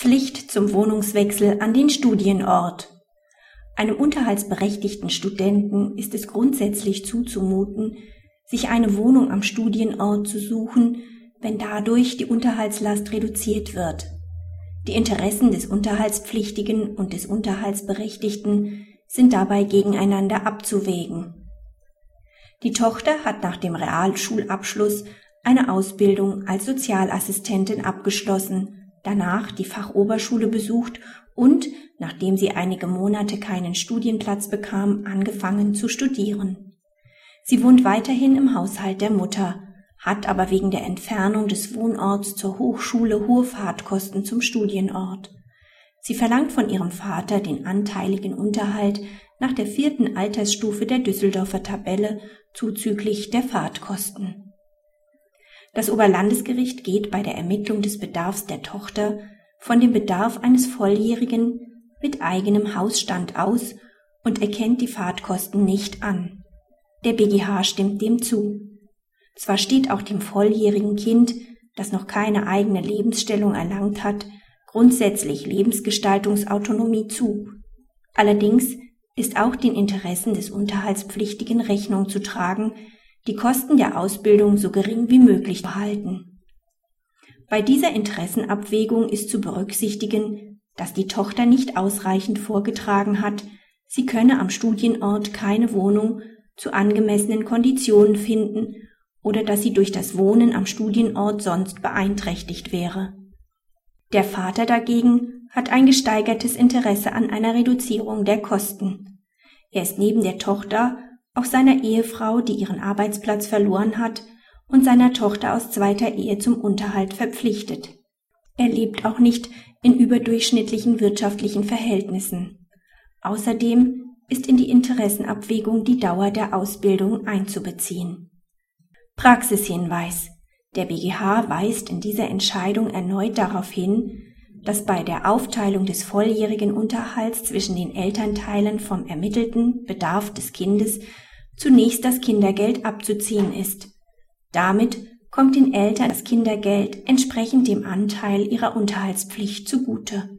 Pflicht zum Wohnungswechsel an den Studienort. Einem unterhaltsberechtigten Studenten ist es grundsätzlich zuzumuten, sich eine Wohnung am Studienort zu suchen, wenn dadurch die Unterhaltslast reduziert wird. Die Interessen des Unterhaltspflichtigen und des Unterhaltsberechtigten sind dabei gegeneinander abzuwägen. Die Tochter hat nach dem Realschulabschluss eine Ausbildung als Sozialassistentin abgeschlossen, danach die Fachoberschule besucht und, nachdem sie einige Monate keinen Studienplatz bekam, angefangen zu studieren. Sie wohnt weiterhin im Haushalt der Mutter, hat aber wegen der Entfernung des Wohnorts zur Hochschule hohe Fahrtkosten zum Studienort. Sie verlangt von ihrem Vater den anteiligen Unterhalt nach der vierten Altersstufe der Düsseldorfer Tabelle zuzüglich der Fahrtkosten. Das Oberlandesgericht geht bei der Ermittlung des Bedarfs der Tochter von dem Bedarf eines Volljährigen mit eigenem Hausstand aus und erkennt die Fahrtkosten nicht an. Der BGH stimmt dem zu. Zwar steht auch dem volljährigen Kind, das noch keine eigene Lebensstellung erlangt hat, grundsätzlich Lebensgestaltungsautonomie zu. Allerdings ist auch den Interessen des Unterhaltspflichtigen Rechnung zu tragen, die Kosten der Ausbildung so gering wie möglich behalten. Bei dieser Interessenabwägung ist zu berücksichtigen, dass die Tochter nicht ausreichend vorgetragen hat, sie könne am Studienort keine Wohnung zu angemessenen Konditionen finden oder dass sie durch das Wohnen am Studienort sonst beeinträchtigt wäre. Der Vater dagegen hat ein gesteigertes Interesse an einer Reduzierung der Kosten. Er ist neben der Tochter auch seiner Ehefrau, die ihren Arbeitsplatz verloren hat, und seiner Tochter aus zweiter Ehe zum Unterhalt verpflichtet. Er lebt auch nicht in überdurchschnittlichen wirtschaftlichen Verhältnissen. Außerdem ist in die Interessenabwägung die Dauer der Ausbildung einzubeziehen. Praxishinweis. Der BGH weist in dieser Entscheidung erneut darauf hin, dass bei der Aufteilung des volljährigen Unterhalts zwischen den Elternteilen vom ermittelten Bedarf des Kindes zunächst das Kindergeld abzuziehen ist. Damit kommt den Eltern das Kindergeld entsprechend dem Anteil ihrer Unterhaltspflicht zugute